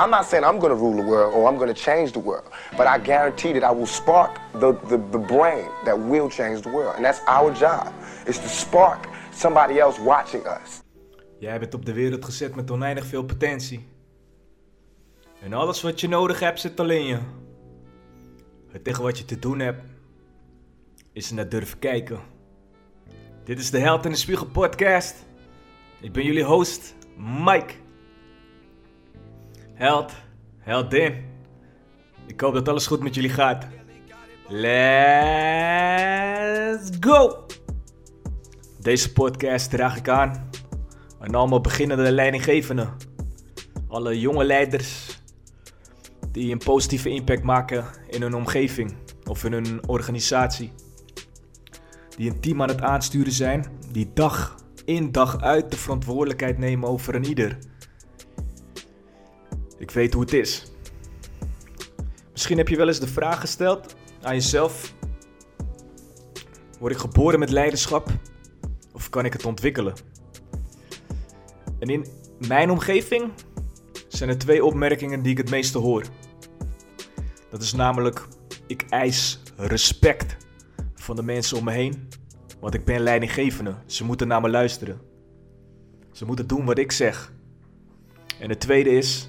I'm not saying I'm going to rule the world or I'm going to change the world, but I guarantee that I will spark the, the, the brain that will change the world. And that's our job, is to spark somebody else watching us. Jij bent op de wereld gezet met oneindig veel potentie. En alles wat je nodig hebt zit al in je. Het tegen wat je te doen hebt, is naar durven kijken. Dit is de Held in de Spiegel podcast. Ik ben jullie host, Mike. Held, heldin. Ik hoop dat alles goed met jullie gaat. Let's go! Deze podcast draag ik aan aan allemaal beginnende leidinggevenden. Alle jonge leiders die een positieve impact maken in hun omgeving of in hun organisatie. Die een team aan het aansturen zijn, die dag in dag uit de verantwoordelijkheid nemen over een ieder. Ik weet hoe het is. Misschien heb je wel eens de vraag gesteld aan jezelf: Word ik geboren met leiderschap of kan ik het ontwikkelen? En in mijn omgeving zijn er twee opmerkingen die ik het meeste hoor. Dat is namelijk: ik eis respect van de mensen om me heen, want ik ben leidinggevende. Ze moeten naar me luisteren. Ze moeten doen wat ik zeg. En het tweede is: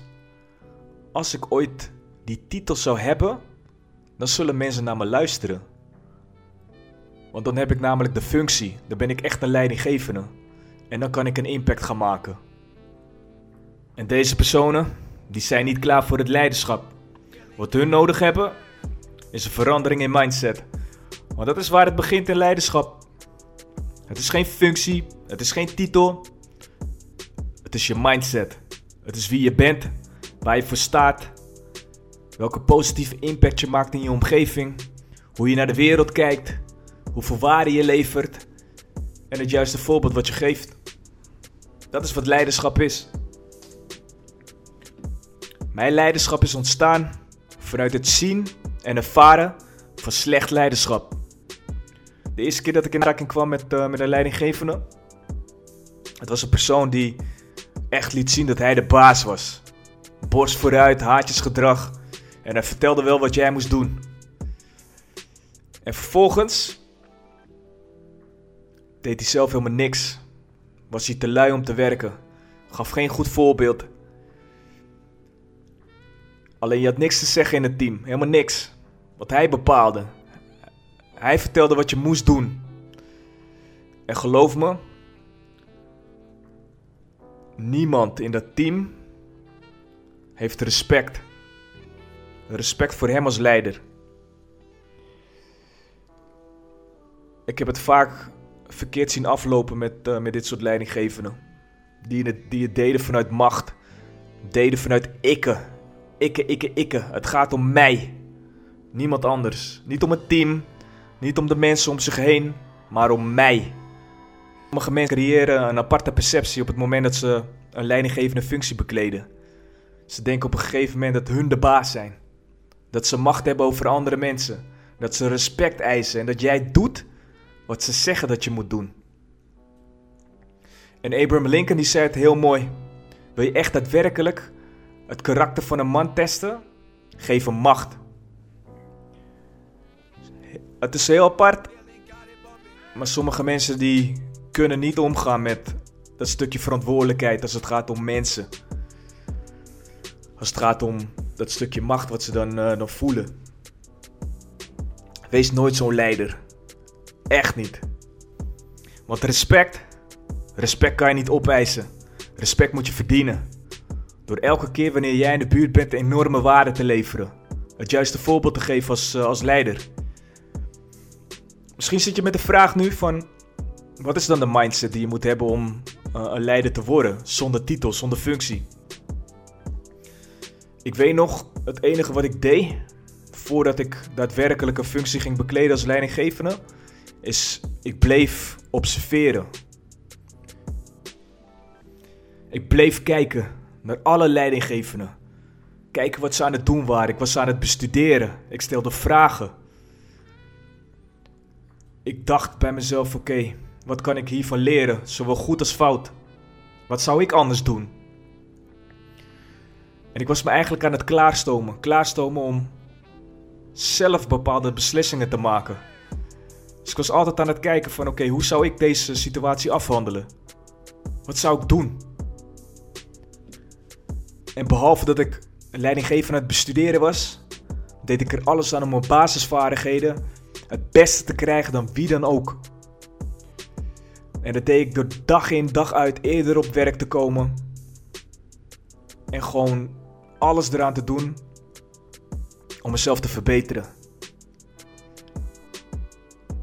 als ik ooit die titel zou hebben, dan zullen mensen naar me luisteren. Want dan heb ik namelijk de functie, dan ben ik echt een leidinggevende. En dan kan ik een impact gaan maken. En deze personen, die zijn niet klaar voor het leiderschap. Wat hun nodig hebben, is een verandering in mindset. Want dat is waar het begint in leiderschap. Het is geen functie, het is geen titel. Het is je mindset. Het is wie je bent, waar je voor staat, welke positieve impact je maakt in je omgeving, hoe je naar de wereld kijkt, hoeveel waarde je levert en het juiste voorbeeld wat je geeft. Dat is wat leiderschap is. Mijn leiderschap is ontstaan vanuit het zien en ervaren van slecht leiderschap. De eerste keer dat ik in aanraking kwam met, uh, met een leidinggevende, het was een persoon die echt liet zien dat hij de baas was. Borst vooruit, haatjesgedrag. En hij vertelde wel wat jij moest doen. En vervolgens deed hij zelf helemaal niks. Was hij te lui om te werken. Gaf geen goed voorbeeld. Alleen je had niks te zeggen in het team. Helemaal niks. Wat hij bepaalde. Hij vertelde wat je moest doen. En geloof me, niemand in dat team heeft respect. Respect voor hem als leider. Ik heb het vaak verkeerd zien aflopen met, uh, met dit soort leidinggevenden. Die het, die het deden vanuit macht. Deden vanuit ikke. Ikke, ikke, ikke. Het gaat om mij. Niemand anders. Niet om het team. Niet om de mensen om zich heen. Maar om mij. Sommige mensen creëren een aparte perceptie op het moment dat ze een leidinggevende functie bekleden. Ze denken op een gegeven moment dat hun de baas zijn. Dat ze macht hebben over andere mensen. Dat ze respect eisen en dat jij doet wat ze zeggen dat je moet doen. En Abraham Lincoln die zei het heel mooi. Wil je echt daadwerkelijk het karakter van een man testen? Geef hem macht. Het is heel apart. Maar sommige mensen die kunnen niet omgaan met dat stukje verantwoordelijkheid als het gaat om mensen. Als het gaat om dat stukje macht wat ze dan, uh, voelen. Wees nooit zo'n leider. Echt niet. Want respect, respect kan je niet opeisen. Respect moet je verdienen. Door elke keer wanneer jij in de buurt bent enorme waarde te leveren. Het juiste voorbeeld te geven als, uh, als leider. Misschien zit je met de vraag nu van... Wat is dan de mindset die je moet hebben om uh, een leider te worden? Zonder titel, zonder functie. Ik weet nog, het enige wat ik deed... Voordat ik daadwerkelijk een functie ging bekleden als leidinggevende... Is, ik bleef observeren. Ik bleef kijken naar alle leidinggevenden. Kijken wat ze aan het doen waren. Ik was aan het bestuderen. Ik stelde vragen. Ik dacht bij mezelf: oké, wat kan ik hiervan leren, zowel goed als fout? Wat zou ik anders doen? En ik was me eigenlijk aan het klaarstomen. Klaarstomen om zelf bepaalde beslissingen te maken. Dus ik was altijd aan het kijken van oké, hoe zou ik deze situatie afhandelen? Wat zou ik doen? En behalve dat ik leidinggevend aan het bestuderen was, deed ik er alles aan om mijn basisvaardigheden het beste te krijgen dan wie dan ook. En dat deed ik door dag in dag uit eerder op werk te komen. En gewoon alles eraan te doen om mezelf te verbeteren.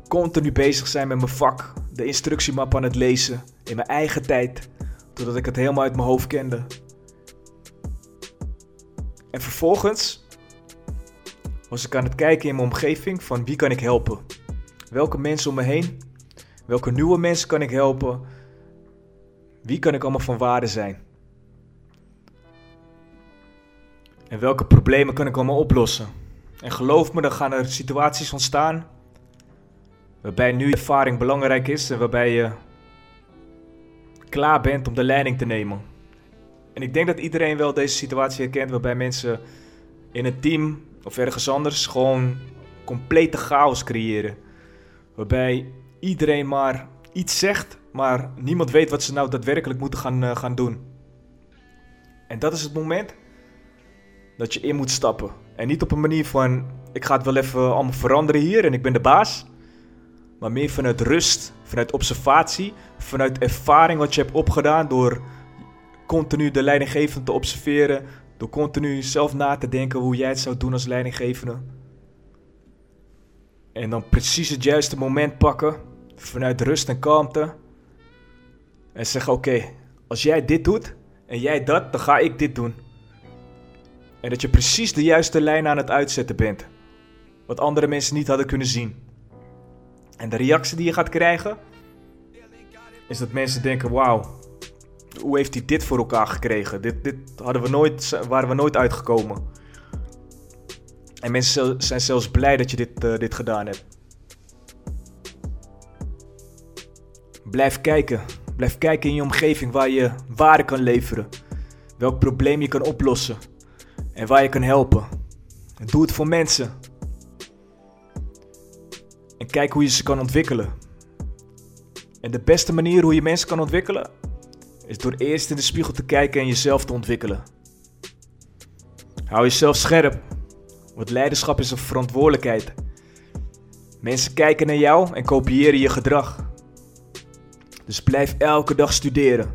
Continu bezig zijn met mijn vak, de instructiemap aan het lezen in mijn eigen tijd, totdat ik het helemaal uit mijn hoofd kende. En vervolgens was ik aan het kijken in mijn omgeving van wie kan ik helpen? Welke mensen om me heen? Welke nieuwe mensen kan ik helpen? Wie kan ik allemaal van waarde zijn? En welke problemen kan ik allemaal oplossen? En geloof me, dan gaan er situaties ontstaan waarbij nu ervaring belangrijk is en waarbij je klaar bent om de leiding te nemen. En ik denk dat iedereen wel deze situatie herkent waarbij mensen in een team of ergens anders gewoon complete chaos creëren. Waarbij iedereen maar iets zegt, maar niemand weet wat ze nou daadwerkelijk moeten gaan, uh, gaan doen. En dat is het moment dat je in moet stappen. En niet op een manier van: ik ga het wel even allemaal veranderen hier en ik ben de baas. Maar meer vanuit rust, vanuit observatie, vanuit ervaring wat je hebt opgedaan door continu de leidinggevende te observeren, door continu zelf na te denken hoe jij het zou doen als leidinggevende. En dan precies het juiste moment pakken, vanuit rust en kalmte. En zeggen: Oké, als jij dit doet en jij dat, dan ga ik dit doen. En dat je precies de juiste lijn aan het uitzetten bent. Wat andere mensen niet hadden kunnen zien. En de reactie die je gaat krijgen, is dat mensen denken: Wauw, hoe heeft hij dit voor elkaar gekregen? Dit, dit hadden we nooit, waren we nooit uitgekomen. En mensen zijn zelfs blij dat je dit, uh, dit gedaan hebt. Blijf kijken. Blijf kijken in je omgeving waar je waarde kan leveren. Welk probleem je kan oplossen. En waar je kan helpen. En doe het voor mensen. En kijk hoe je ze kan ontwikkelen. En de beste manier hoe je mensen kan ontwikkelen is door eerst in de spiegel te kijken en jezelf te ontwikkelen. Hou jezelf scherp, want leiderschap is een verantwoordelijkheid. Mensen kijken naar jou en kopiëren je gedrag. Dus blijf elke dag studeren.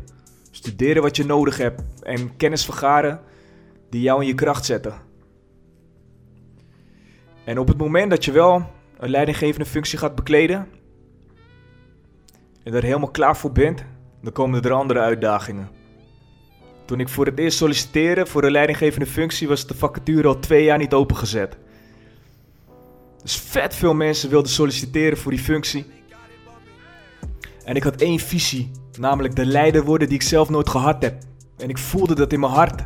Studeren wat je nodig hebt en kennis vergaren die jou in je kracht zetten. En op het moment dat je wel een leidinggevende functie gaat bekleden en er helemaal klaar voor bent, dan komen er andere uitdagingen. Toen ik voor het eerst solliciteerde voor een leidinggevende functie was de vacature al twee jaar niet opengezet. Dus vet veel mensen wilden solliciteren voor die functie. En ik had één visie, namelijk de leider worden die ik zelf nooit gehad heb. En ik voelde dat in mijn hart.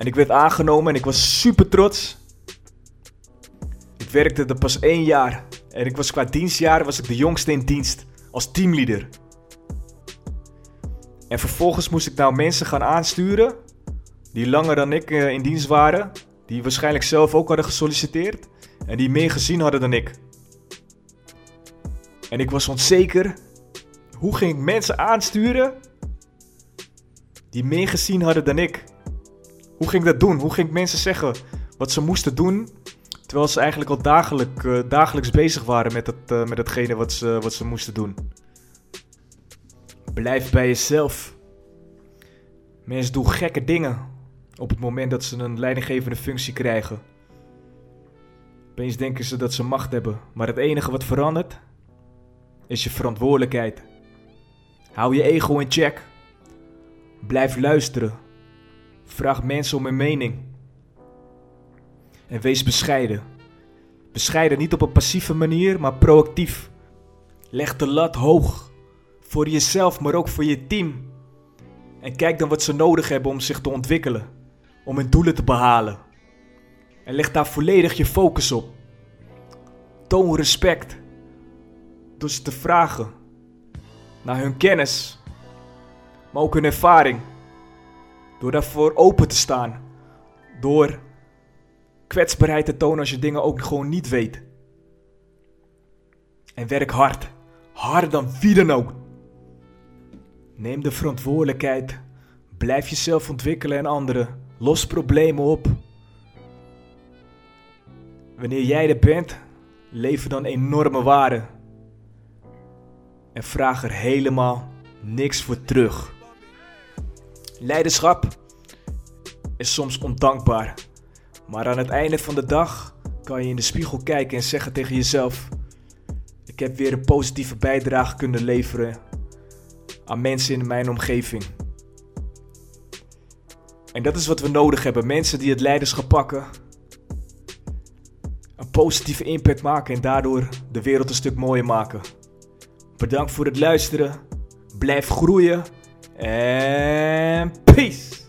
En ik werd aangenomen en ik was super trots. Ik werkte er pas één jaar. En ik was qua dienstjaar was ik de jongste in dienst. Als teamleader. En vervolgens moest ik nou mensen gaan aansturen. Die langer dan ik uh, in dienst waren. Die waarschijnlijk zelf ook hadden gesolliciteerd. En die meer gezien hadden dan ik. En ik was onzeker. Hoe ging ik mensen aansturen die meer gezien hadden dan ik? Hoe ging ik dat doen? Hoe ging ik mensen zeggen wat ze moesten doen? Terwijl ze eigenlijk al uh, dagelijks bezig waren met, het, uh, met hetgene wat ze, wat ze moesten doen. Blijf bij jezelf. Mensen doen gekke dingen op het moment dat ze een leidinggevende functie krijgen. Opeens denken ze dat ze macht hebben, maar het enige wat verandert is je verantwoordelijkheid. Hou je ego in check. Blijf luisteren. Vraag mensen om hun mening. En wees bescheiden. Bescheiden niet op een passieve manier, maar proactief. Leg de lat hoog. Voor jezelf, maar ook voor je team. En kijk dan wat ze nodig hebben om zich te ontwikkelen. Om hun doelen te behalen. En leg daar volledig je focus op. Toon respect. Door ze te vragen naar hun kennis, maar ook hun ervaring. Door daarvoor open te staan. Door kwetsbaarheid te tonen als je dingen ook gewoon niet weet. En werk hard. Harder dan wie dan ook. Neem de verantwoordelijkheid. Blijf jezelf ontwikkelen en anderen. Los problemen op. Wanneer jij er bent, lever dan enorme waarde. En vraag er helemaal niks voor terug. Leiderschap is soms ondankbaar. Maar aan het einde van de dag kan je in de spiegel kijken en zeggen tegen jezelf: Ik heb weer een positieve bijdrage kunnen leveren aan mensen in mijn omgeving. En dat is wat we nodig hebben: mensen die het leiderschap pakken, een positieve impact maken en daardoor de wereld een stuk mooier maken. Bedankt voor het luisteren. Blijf groeien en peace.